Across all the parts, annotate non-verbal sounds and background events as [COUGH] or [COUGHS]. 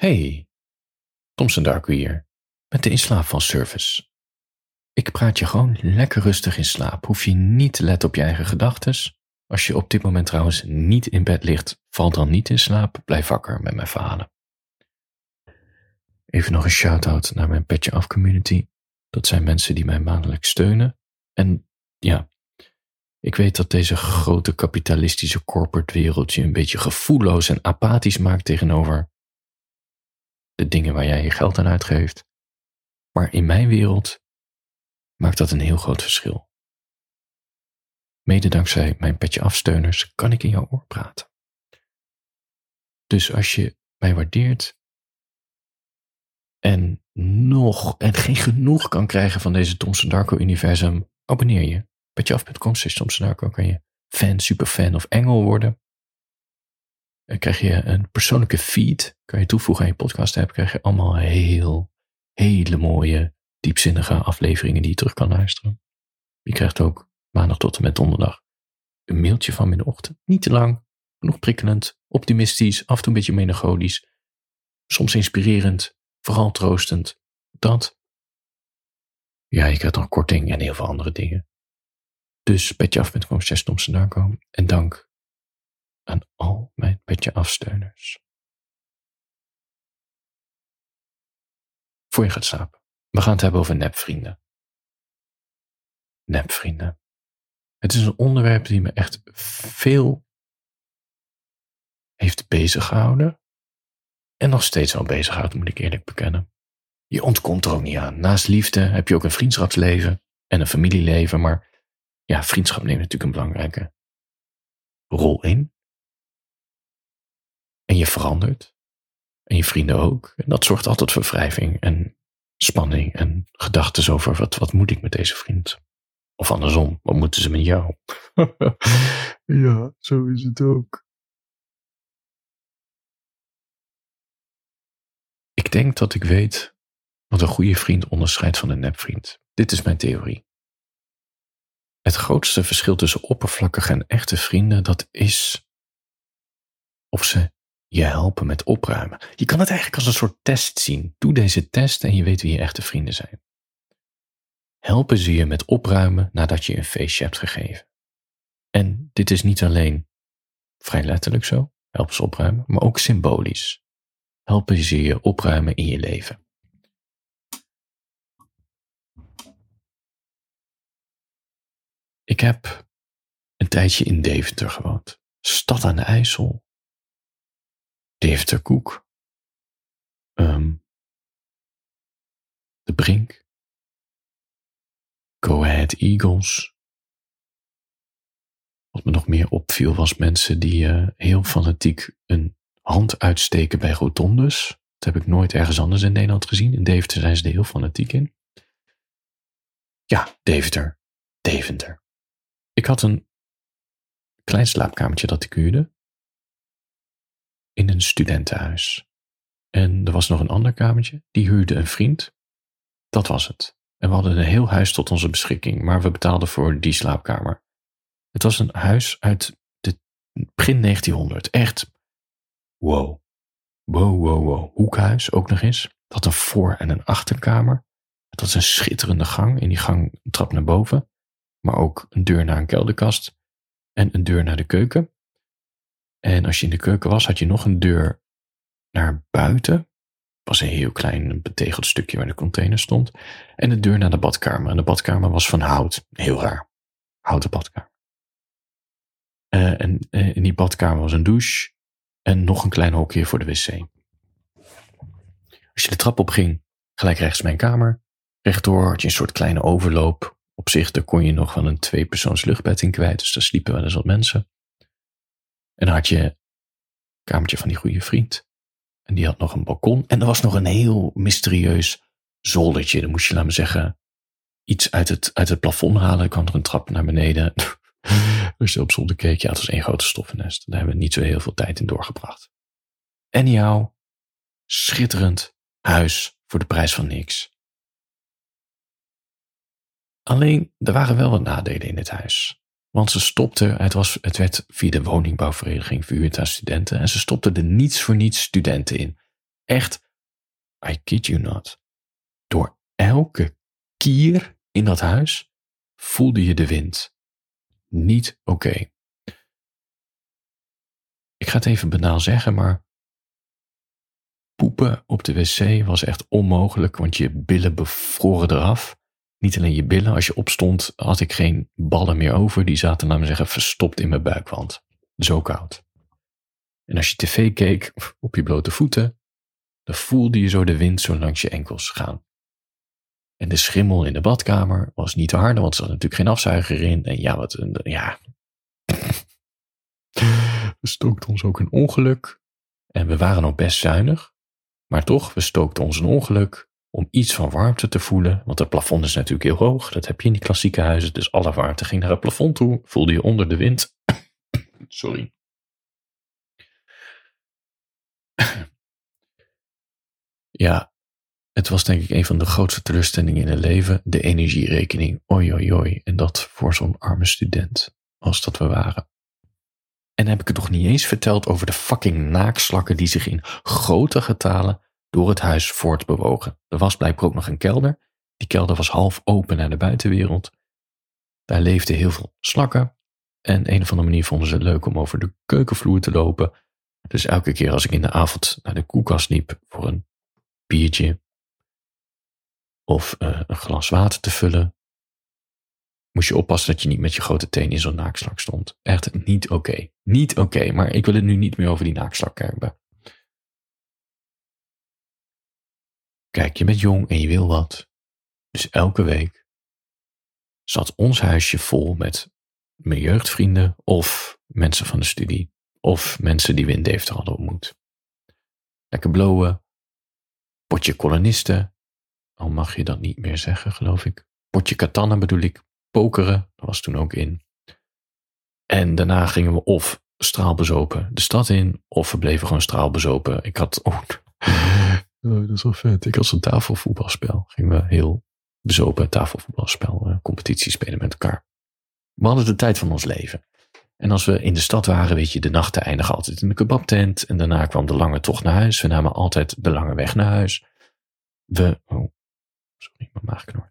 Hey, Thompson Darko hier, met de inslaapvalservice. Ik praat je gewoon lekker rustig in slaap. Hoef je niet te letten op je eigen gedachten. Als je op dit moment trouwens niet in bed ligt, val dan niet in slaap. Blijf wakker met mijn verhalen. Even nog een shout-out naar mijn Petje Af community. Dat zijn mensen die mij maandelijks steunen. En ja, ik weet dat deze grote kapitalistische corporate wereld je een beetje gevoelloos en apathisch maakt tegenover de dingen waar jij je geld aan uitgeeft. Maar in mijn wereld maakt dat een heel groot verschil. Mede dankzij mijn petje afsteuners kan ik in jouw oor praten. Dus als je mij waardeert en nog en geen genoeg kan krijgen van deze Thompson Darko universum, abonneer je. Petjeaf.com Thompson Darko kan je fan, superfan of engel worden. Dan krijg je een persoonlijke feed, kan je toevoegen aan je podcast app, krijg je allemaal heel, hele mooie, diepzinnige afleveringen die je terug kan luisteren. Je krijgt ook maandag tot en met donderdag een mailtje van me in de ochtend. Niet te lang, genoeg prikkelend, optimistisch, af en toe een beetje melancholisch, soms inspirerend, vooral troostend. Dat. Ja, je krijgt nog korting en heel veel andere dingen. Dus petjeaf.com slash Darko. En dank aan al mijn petje afsteuners. Voor je gaat slapen. We gaan het hebben over nepvrienden. Nepvrienden. Het is een onderwerp die me echt veel heeft beziggehouden. En nog steeds wel bezighoudt, moet ik eerlijk bekennen. Je ontkomt er ook niet aan. Naast liefde heb je ook een vriendschapsleven en een familieleven. Maar ja, vriendschap neemt natuurlijk een belangrijke rol in. En je verandert. En je vrienden ook. En dat zorgt altijd voor wrijving en spanning en gedachten over wat, wat moet ik met deze vriend? Of andersom, wat moeten ze met jou? [LAUGHS] ja, zo is het ook. Ik denk dat ik weet wat een goede vriend onderscheidt van een nepvriend. Dit is mijn theorie. Het grootste verschil tussen oppervlakkige en echte vrienden, dat is of ze je helpen met opruimen. Je kan het eigenlijk als een soort test zien. Doe deze test en je weet wie je echte vrienden zijn. Helpen ze je met opruimen nadat je een feestje hebt gegeven. En dit is niet alleen vrij letterlijk zo, helpen ze opruimen, maar ook symbolisch. Helpen ze je opruimen in je leven. Ik heb een tijdje in Deventer gewoond. Stad aan de IJssel. Deventer Koek. Um, de Brink. Go Ahead Eagles. Wat me nog meer opviel was mensen die uh, heel fanatiek een hand uitsteken bij rotondes. Dat heb ik nooit ergens anders in Nederland gezien. In Deventer zijn ze er heel fanatiek in. Ja, Deventer. Deventer. Ik had een klein slaapkamertje dat ik huurde in een studentenhuis. En er was nog een ander kamertje, die huurde een vriend. Dat was het. En we hadden een heel huis tot onze beschikking, maar we betaalden voor die slaapkamer. Het was een huis uit de begin 1900. Echt wow. Wow, wow, wow. Hoekhuis ook nog eens. Het had een voor- en een achterkamer. Het was een schitterende gang. In die gang een trap naar boven. Maar ook een deur naar een kelderkast. En een deur naar de keuken. En als je in de keuken was, had je nog een deur naar buiten. Het was een heel klein betegeld stukje waar de container stond. En een deur naar de badkamer. En de badkamer was van hout. Heel raar. Houten badkamer. Uh, en uh, in die badkamer was een douche. En nog een klein hokje voor de wc. Als je de trap op ging, gelijk rechts mijn kamer. Rechtdoor had je een soort kleine overloop. Op zich, daar kon je nog wel een tweepersoons luchtbed in kwijt. Dus daar sliepen wel eens wat mensen. En dan had je een kamertje van die goede vriend. En die had nog een balkon. En er was nog een heel mysterieus zoldertje. Dan moest je, laten we zeggen, iets uit het, uit het plafond halen. Dan kwam er een trap naar beneden. [LAUGHS] Als je op zolder keek, ja, het was één grote stoffennest. Daar hebben we niet zo heel veel tijd in doorgebracht. En jou, schitterend huis voor de prijs van niks. Alleen, er waren wel wat nadelen in dit huis. Want ze stopte, het, was, het werd via de woningbouwvereniging verhuurd aan studenten. En ze stopte er niets voor niets studenten in. echt, I kid you not, door elke kier in dat huis voelde je de wind. Niet oké. Ik ga het even banaal zeggen, maar poepen op de wc was echt onmogelijk, want je billen bevroren eraf. Niet alleen je billen, als je opstond had ik geen ballen meer over. Die zaten, laten we zeggen, verstopt in mijn buikwand. Zo koud. En als je tv keek op je blote voeten, dan voelde je zo de wind zo langs je enkels gaan. En de schimmel in de badkamer was niet te hard, want er zat natuurlijk geen afzuiger in. En ja, wat een, ja. [LAUGHS] We stookten ons ook een ongeluk. En we waren nog best zuinig. Maar toch, we stookten ons een ongeluk om iets van warmte te voelen. Want het plafond is natuurlijk heel hoog. Dat heb je in die klassieke huizen. Dus alle warmte ging naar het plafond toe. Voelde je onder de wind. [COUGHS] Sorry. [COUGHS] ja, het was denk ik een van de grootste teleurstellingen in het leven. De energierekening. Oi, oi. En dat voor zo'n arme student als dat we waren. En heb ik het nog niet eens verteld over de fucking naakslakken die zich in grote getalen door het huis voortbewogen. Er was blijkbaar ook nog een kelder. Die kelder was half open naar de buitenwereld. Daar leefden heel veel slakken. En een of andere manier vonden ze het leuk om over de keukenvloer te lopen. Dus elke keer als ik in de avond naar de koelkast liep voor een biertje of uh, een glas water te vullen, moest je oppassen dat je niet met je grote teen in zo'n naakslak stond. Echt niet oké. Niet oké, maar ik wil het nu niet meer over die naakslak hebben. Kijk, je bent jong en je wil wat. Dus elke week zat ons huisje vol met mijn jeugdvrienden of mensen van de studie of mensen die we in Deventer hadden ontmoet. Lekker blowen, potje kolonisten, al mag je dat niet meer zeggen, geloof ik. Potje katannen bedoel ik, pokeren, dat was toen ook in. En daarna gingen we of straalbezopen de stad in, of we bleven gewoon straalbezopen. Ik had, oh, dat is wel vet. Ik had zo'n tafelvoetbalspel. Gingen we heel bezopen tafelvoetbalspel, uh, competitie spelen met elkaar. We hadden de tijd van ons leven. En als we in de stad waren, weet je, de nachten eindigen altijd in de kebabtent. En daarna kwam de lange tocht naar huis. We namen altijd de lange weg naar huis. We, oh, sorry, mijn maag knort.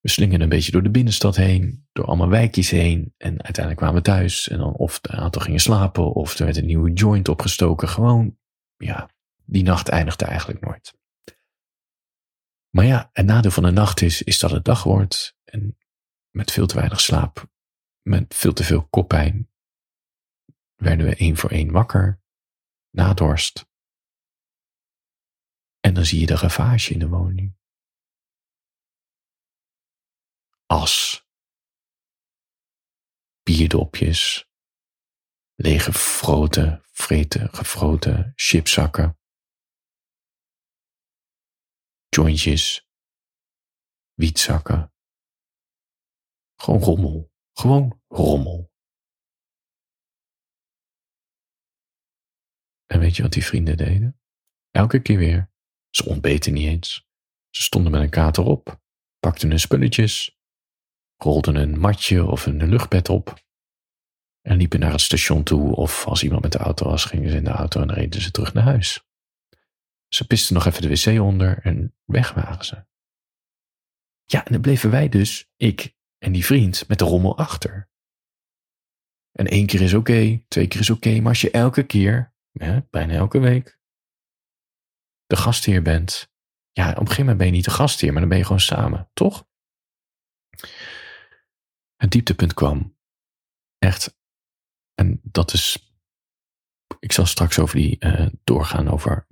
We slingen een beetje door de binnenstad heen, door allemaal wijkjes heen. En uiteindelijk kwamen we thuis. En dan of een aantal gingen slapen, of er werd een nieuwe joint opgestoken. Gewoon, ja, die nacht eindigde eigenlijk nooit. Maar ja, het nadeel van de nacht is, is dat het dag wordt. En met veel te weinig slaap, met veel te veel koppijn, werden we één voor één wakker, nadorst. En dan zie je de ravage in de woning. As, bierdopjes, lege froten, vreten, gefroten chipzakken, jointjes, wietzakken. Gewoon rommel. Gewoon rommel. En weet je wat die vrienden deden? Elke keer weer. Ze ontbeten niet eens. Ze stonden met een kater op, pakten hun spulletjes, rolden een matje of een luchtbed op en liepen naar het station toe of als iemand met de auto was, gingen ze in de auto en reden ze terug naar huis. Ze pisten nog even de wc onder en weg waren ze. Ja, en dan bleven wij dus, ik en die vriend, met de rommel achter. En één keer is oké, twee keer is oké, maar als je elke keer, hè, bijna elke week, de gastheer bent, ja, op een gegeven moment ben je niet de gastheer, maar dan ben je gewoon samen, toch? Het dieptepunt kwam. Echt. En dat is. Ik zal straks over die uh, doorgaan over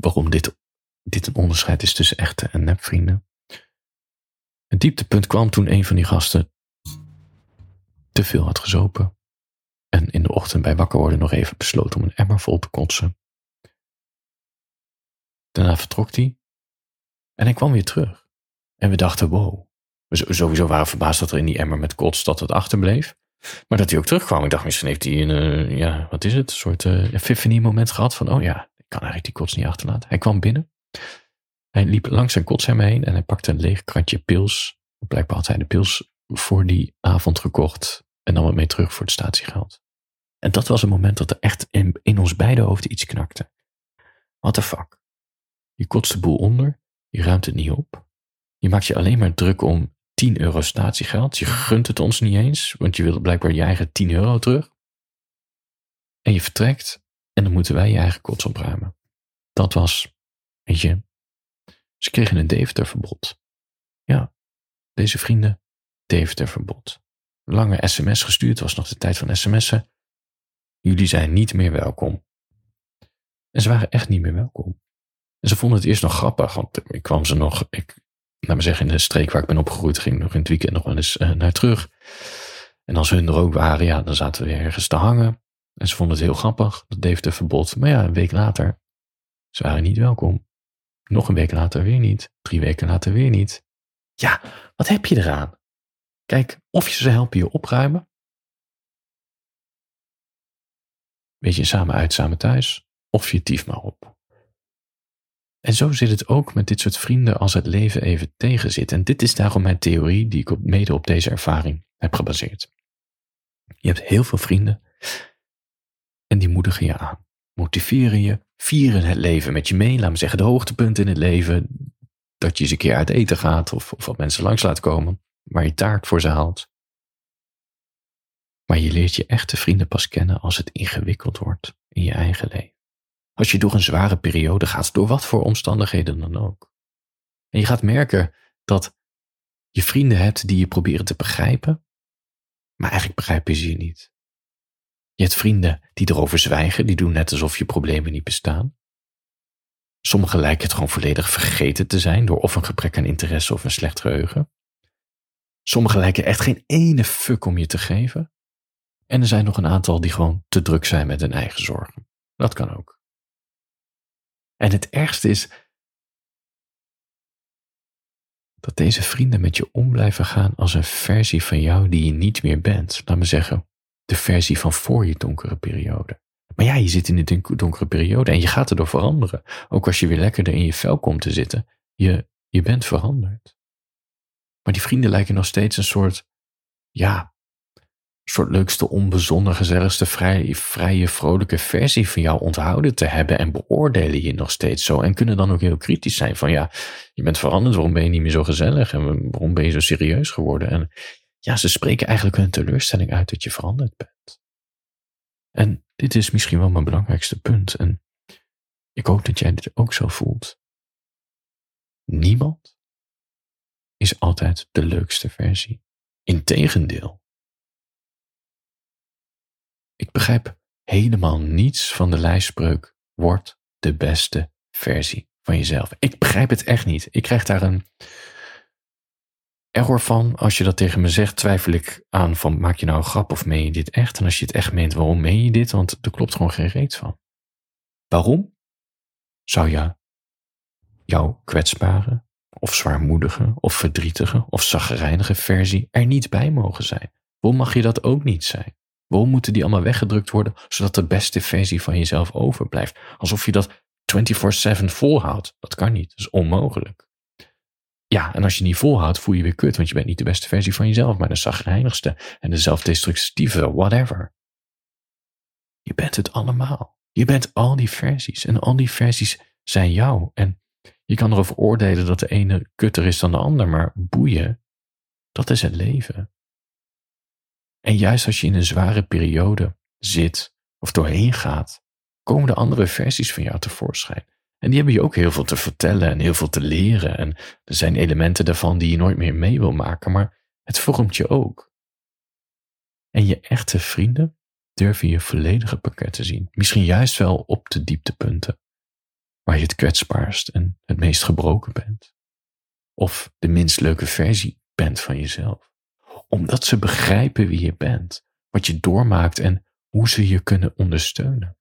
waarom dit, dit een onderscheid is tussen echte en nepvrienden. Het dieptepunt kwam toen een van die gasten te veel had gezopen. En in de ochtend bij wakker worden nog even besloot om een emmer vol te kotsen. Daarna vertrok hij. En hij kwam weer terug. En we dachten, wow. We sowieso waren verbaasd dat er in die emmer met kots dat het achterbleef. Maar dat hij ook terugkwam. Ik dacht, misschien heeft hij een, uh, ja, wat is het? Een soort uh, epiphany moment gehad van, oh ja, kan eigenlijk die kots niet achterlaten. Hij kwam binnen. Hij liep langs zijn kotsherm heen en hij pakte een leeg kratje pils. Blijkbaar had hij de pils voor die avond gekocht en nam het mee terug voor het statiegeld. En dat was een moment dat er echt in, in ons beide hoofden iets knakte. What the fuck? Je kotst de boel onder, je ruimt het niet op. Je maakt je alleen maar druk om 10 euro statiegeld. Je gunt het ons niet eens, want je wilt blijkbaar je eigen 10 euro terug. En je vertrekt en dan moeten wij je eigen kots opruimen. Dat was, weet je, ze kregen een Deventer-verbod. Ja, deze vrienden, Deventer-verbod. Lange sms gestuurd, was nog de tijd van sms'en. Jullie zijn niet meer welkom. En ze waren echt niet meer welkom. En ze vonden het eerst nog grappig, want ik kwam ze nog, ik, laat me zeggen, in de streek waar ik ben opgegroeid, ging nog in het weekend nog wel eens uh, naar terug. En als hun er ook waren, ja, dan zaten we ergens te hangen. En ze vonden het heel grappig, dat Deventer verbod. Maar ja, een week later, ze waren niet welkom. Nog een week later weer niet. Drie weken later weer niet. Ja, wat heb je eraan? Kijk, of je ze helpen je opruimen. Weet je, samen uit, samen thuis. Of je tief maar op. En zo zit het ook met dit soort vrienden als het leven even tegenzit. En dit is daarom mijn theorie die ik op, mede op deze ervaring heb gebaseerd. Je hebt heel veel vrienden en die moedigen je aan, motiveren je, vieren het leven met je mee. Laat me zeggen, de hoogtepunten in het leven. Dat je eens een keer uit eten gaat of, of wat mensen langs laat komen, waar je taart voor ze haalt. Maar je leert je echte vrienden pas kennen als het ingewikkeld wordt in je eigen leven. Als je door een zware periode gaat, door wat voor omstandigheden dan ook. En je gaat merken dat je vrienden hebt die je proberen te begrijpen, maar eigenlijk begrijpen ze je niet. Je hebt vrienden die erover zwijgen, die doen net alsof je problemen niet bestaan. Sommigen lijken het gewoon volledig vergeten te zijn door of een gebrek aan interesse of een slecht geheugen. Sommigen lijken echt geen ene fuck om je te geven. En er zijn nog een aantal die gewoon te druk zijn met hun eigen zorgen. Dat kan ook. En het ergste is dat deze vrienden met je om blijven gaan als een versie van jou die je niet meer bent. Laat me zeggen, de versie van voor je donkere periode. Maar ja, je zit in een donkere periode en je gaat erdoor veranderen. Ook als je weer lekkerder in je vel komt te zitten, je, je bent veranderd. Maar die vrienden lijken nog steeds een soort, ja, soort leukste, onbezonnen, gezelligste, vrij, vrije, vrolijke versie van jou onthouden te hebben en beoordelen je nog steeds zo. En kunnen dan ook heel kritisch zijn van ja, je bent veranderd, waarom ben je niet meer zo gezellig en waarom ben je zo serieus geworden? En ja, ze spreken eigenlijk hun teleurstelling uit dat je veranderd bent. En dit is misschien wel mijn belangrijkste punt. En ik hoop dat jij dit ook zo voelt. Niemand is altijd de leukste versie. Integendeel. Ik begrijp helemaal niets van de lijstspreuk word de beste versie van jezelf. Ik begrijp het echt niet. Ik krijg daar een, error van. Als je dat tegen me zegt, twijfel ik aan van maak je nou een grap of meen je dit echt? En als je het echt meent, waarom meen je dit? Want er klopt gewoon geen reet van. Waarom zou je jouw kwetsbare of zwaarmoedige of verdrietige of zagrijnige versie er niet bij mogen zijn? Waarom mag je dat ook niet zijn? Waarom moeten die allemaal weggedrukt worden, zodat de beste versie van jezelf overblijft? Alsof je dat 24-7 volhoudt. Dat kan niet, dat is onmogelijk. Ja, en als je niet volhoudt, voel je weer kut, want je bent niet de beste versie van jezelf, maar de zagrijnigste en de zelfdestructieve, whatever. Je bent het allemaal. Je bent al die versies en al die versies zijn jou. En je kan erover oordelen dat de ene kutter is dan de ander, maar boeien, dat is het leven. En juist als je in een zware periode zit of doorheen gaat, komen de andere versies van jou tevoorschijn. En die hebben je ook heel veel te vertellen en heel veel te leren. En er zijn elementen daarvan die je nooit meer mee wil maken, maar het vormt je ook. En je echte vrienden durven je volledige pakket te zien. Misschien juist wel op de dieptepunten, waar je het kwetsbaarst en het meest gebroken bent. Of de minst leuke versie bent van jezelf. Omdat ze begrijpen wie je bent, wat je doormaakt en hoe ze je kunnen ondersteunen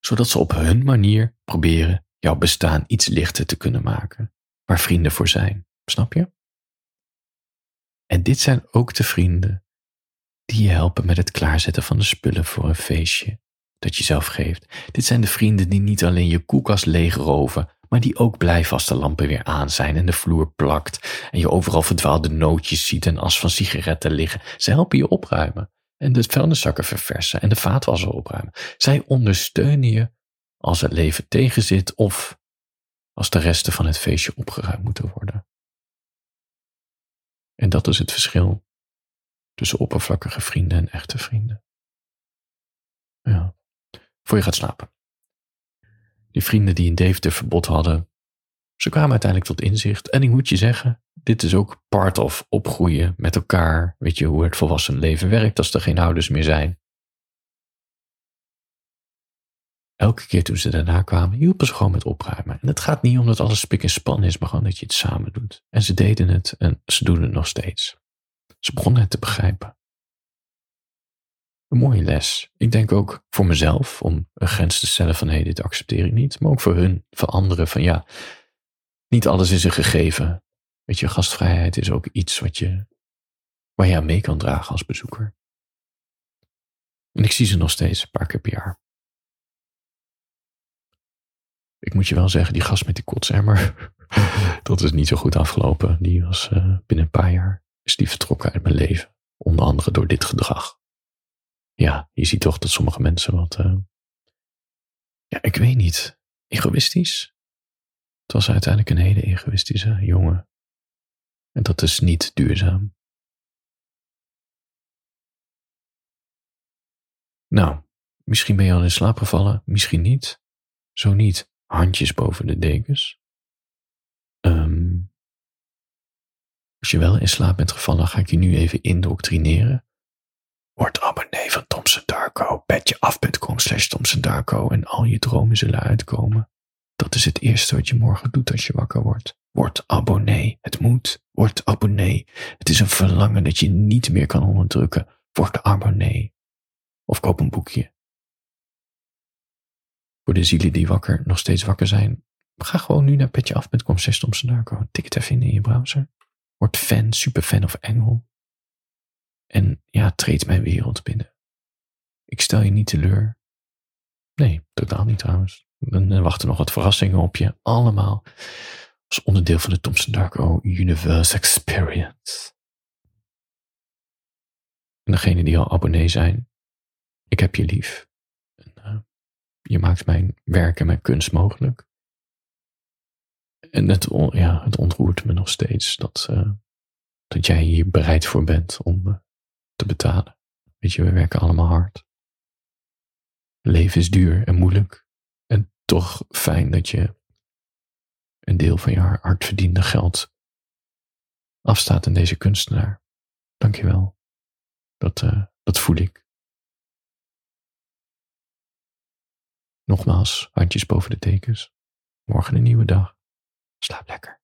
zodat ze op hun manier proberen jouw bestaan iets lichter te kunnen maken, waar vrienden voor zijn. Snap je? En dit zijn ook de vrienden die je helpen met het klaarzetten van de spullen voor een feestje dat je zelf geeft. Dit zijn de vrienden die niet alleen je koelkast leegroven, maar die ook blijven als de lampen weer aan zijn en de vloer plakt en je overal verdwaalde nootjes ziet en as van sigaretten liggen. Ze helpen je opruimen en de vuilniszakken verversen en de vaatwasser opruimen. Zij ondersteunen je als het leven tegenzit of als de resten van het feestje opgeruimd moeten worden. En dat is het verschil tussen oppervlakkige vrienden en echte vrienden. Ja, voor je gaat slapen. Die vrienden die een Deventer verbod hadden, ze kwamen uiteindelijk tot inzicht. En ik moet je zeggen, dit is ook part of opgroeien met elkaar. Weet je hoe het volwassen leven werkt als er geen ouders meer zijn. Elke keer toen ze daarna kwamen, hielpen ze gewoon met opruimen. En het gaat niet om dat alles spik en span is, maar gewoon dat je het samen doet. En ze deden het en ze doen het nog steeds. Ze begonnen het te begrijpen. Een mooie les. Ik denk ook voor mezelf om een grens te stellen van hé, dit accepteer ik niet. Maar ook voor hun, voor anderen van ja, niet alles is een gegeven. Weet je, gastvrijheid is ook iets wat je, waar je aan mee kan dragen als bezoeker. En ik zie ze nog steeds een paar keer per jaar. Ik moet je wel zeggen, die gast met die kotsemmer, [LAUGHS] dat is niet zo goed afgelopen. Die was uh, binnen een paar jaar, is die vertrokken uit mijn leven. Onder andere door dit gedrag. Ja, je ziet toch dat sommige mensen wat, uh, ja, ik weet niet, egoïstisch. Het was uiteindelijk een hele egoïstische jongen. En dat is niet duurzaam. Nou, misschien ben je al in slaap gevallen, misschien niet. Zo niet, handjes boven de dekens. Um, als je wel in slaap bent gevallen, ga ik je nu even indoctrineren. Word abonnee van Thompson Darko, slash Thompson Darko en al je dromen zullen uitkomen. Dat is het eerste wat je morgen doet als je wakker wordt. Word abonnee. Het moet. Word abonnee. Het is een verlangen dat je niet meer kan onderdrukken. Word abonnee. Of koop een boekje. Voor de zielen die wakker, nog steeds wakker zijn, ga gewoon nu naar petjeaf.com slash Tik het even in in je browser. Word fan, superfan of engel. En ja, treed mijn wereld binnen. Ik stel je niet teleur. Nee, totaal niet trouwens. Dan wachten nog wat verrassingen op je. Allemaal als onderdeel van de Thompson Darko Universe Experience. En degene die al abonnee zijn, ik heb je lief. En, uh, je maakt mijn werk en mijn kunst mogelijk. En het, ja, het ontroert me nog steeds dat, uh, dat jij hier bereid voor bent om uh, te betalen. Weet je, we werken allemaal hard. Leven is duur en moeilijk. Toch fijn dat je een deel van je hardverdiende geld afstaat aan deze kunstenaar. Dankjewel. Dat, uh, dat voel ik. Nogmaals, handjes boven de tekens. Morgen een nieuwe dag. Slaap lekker.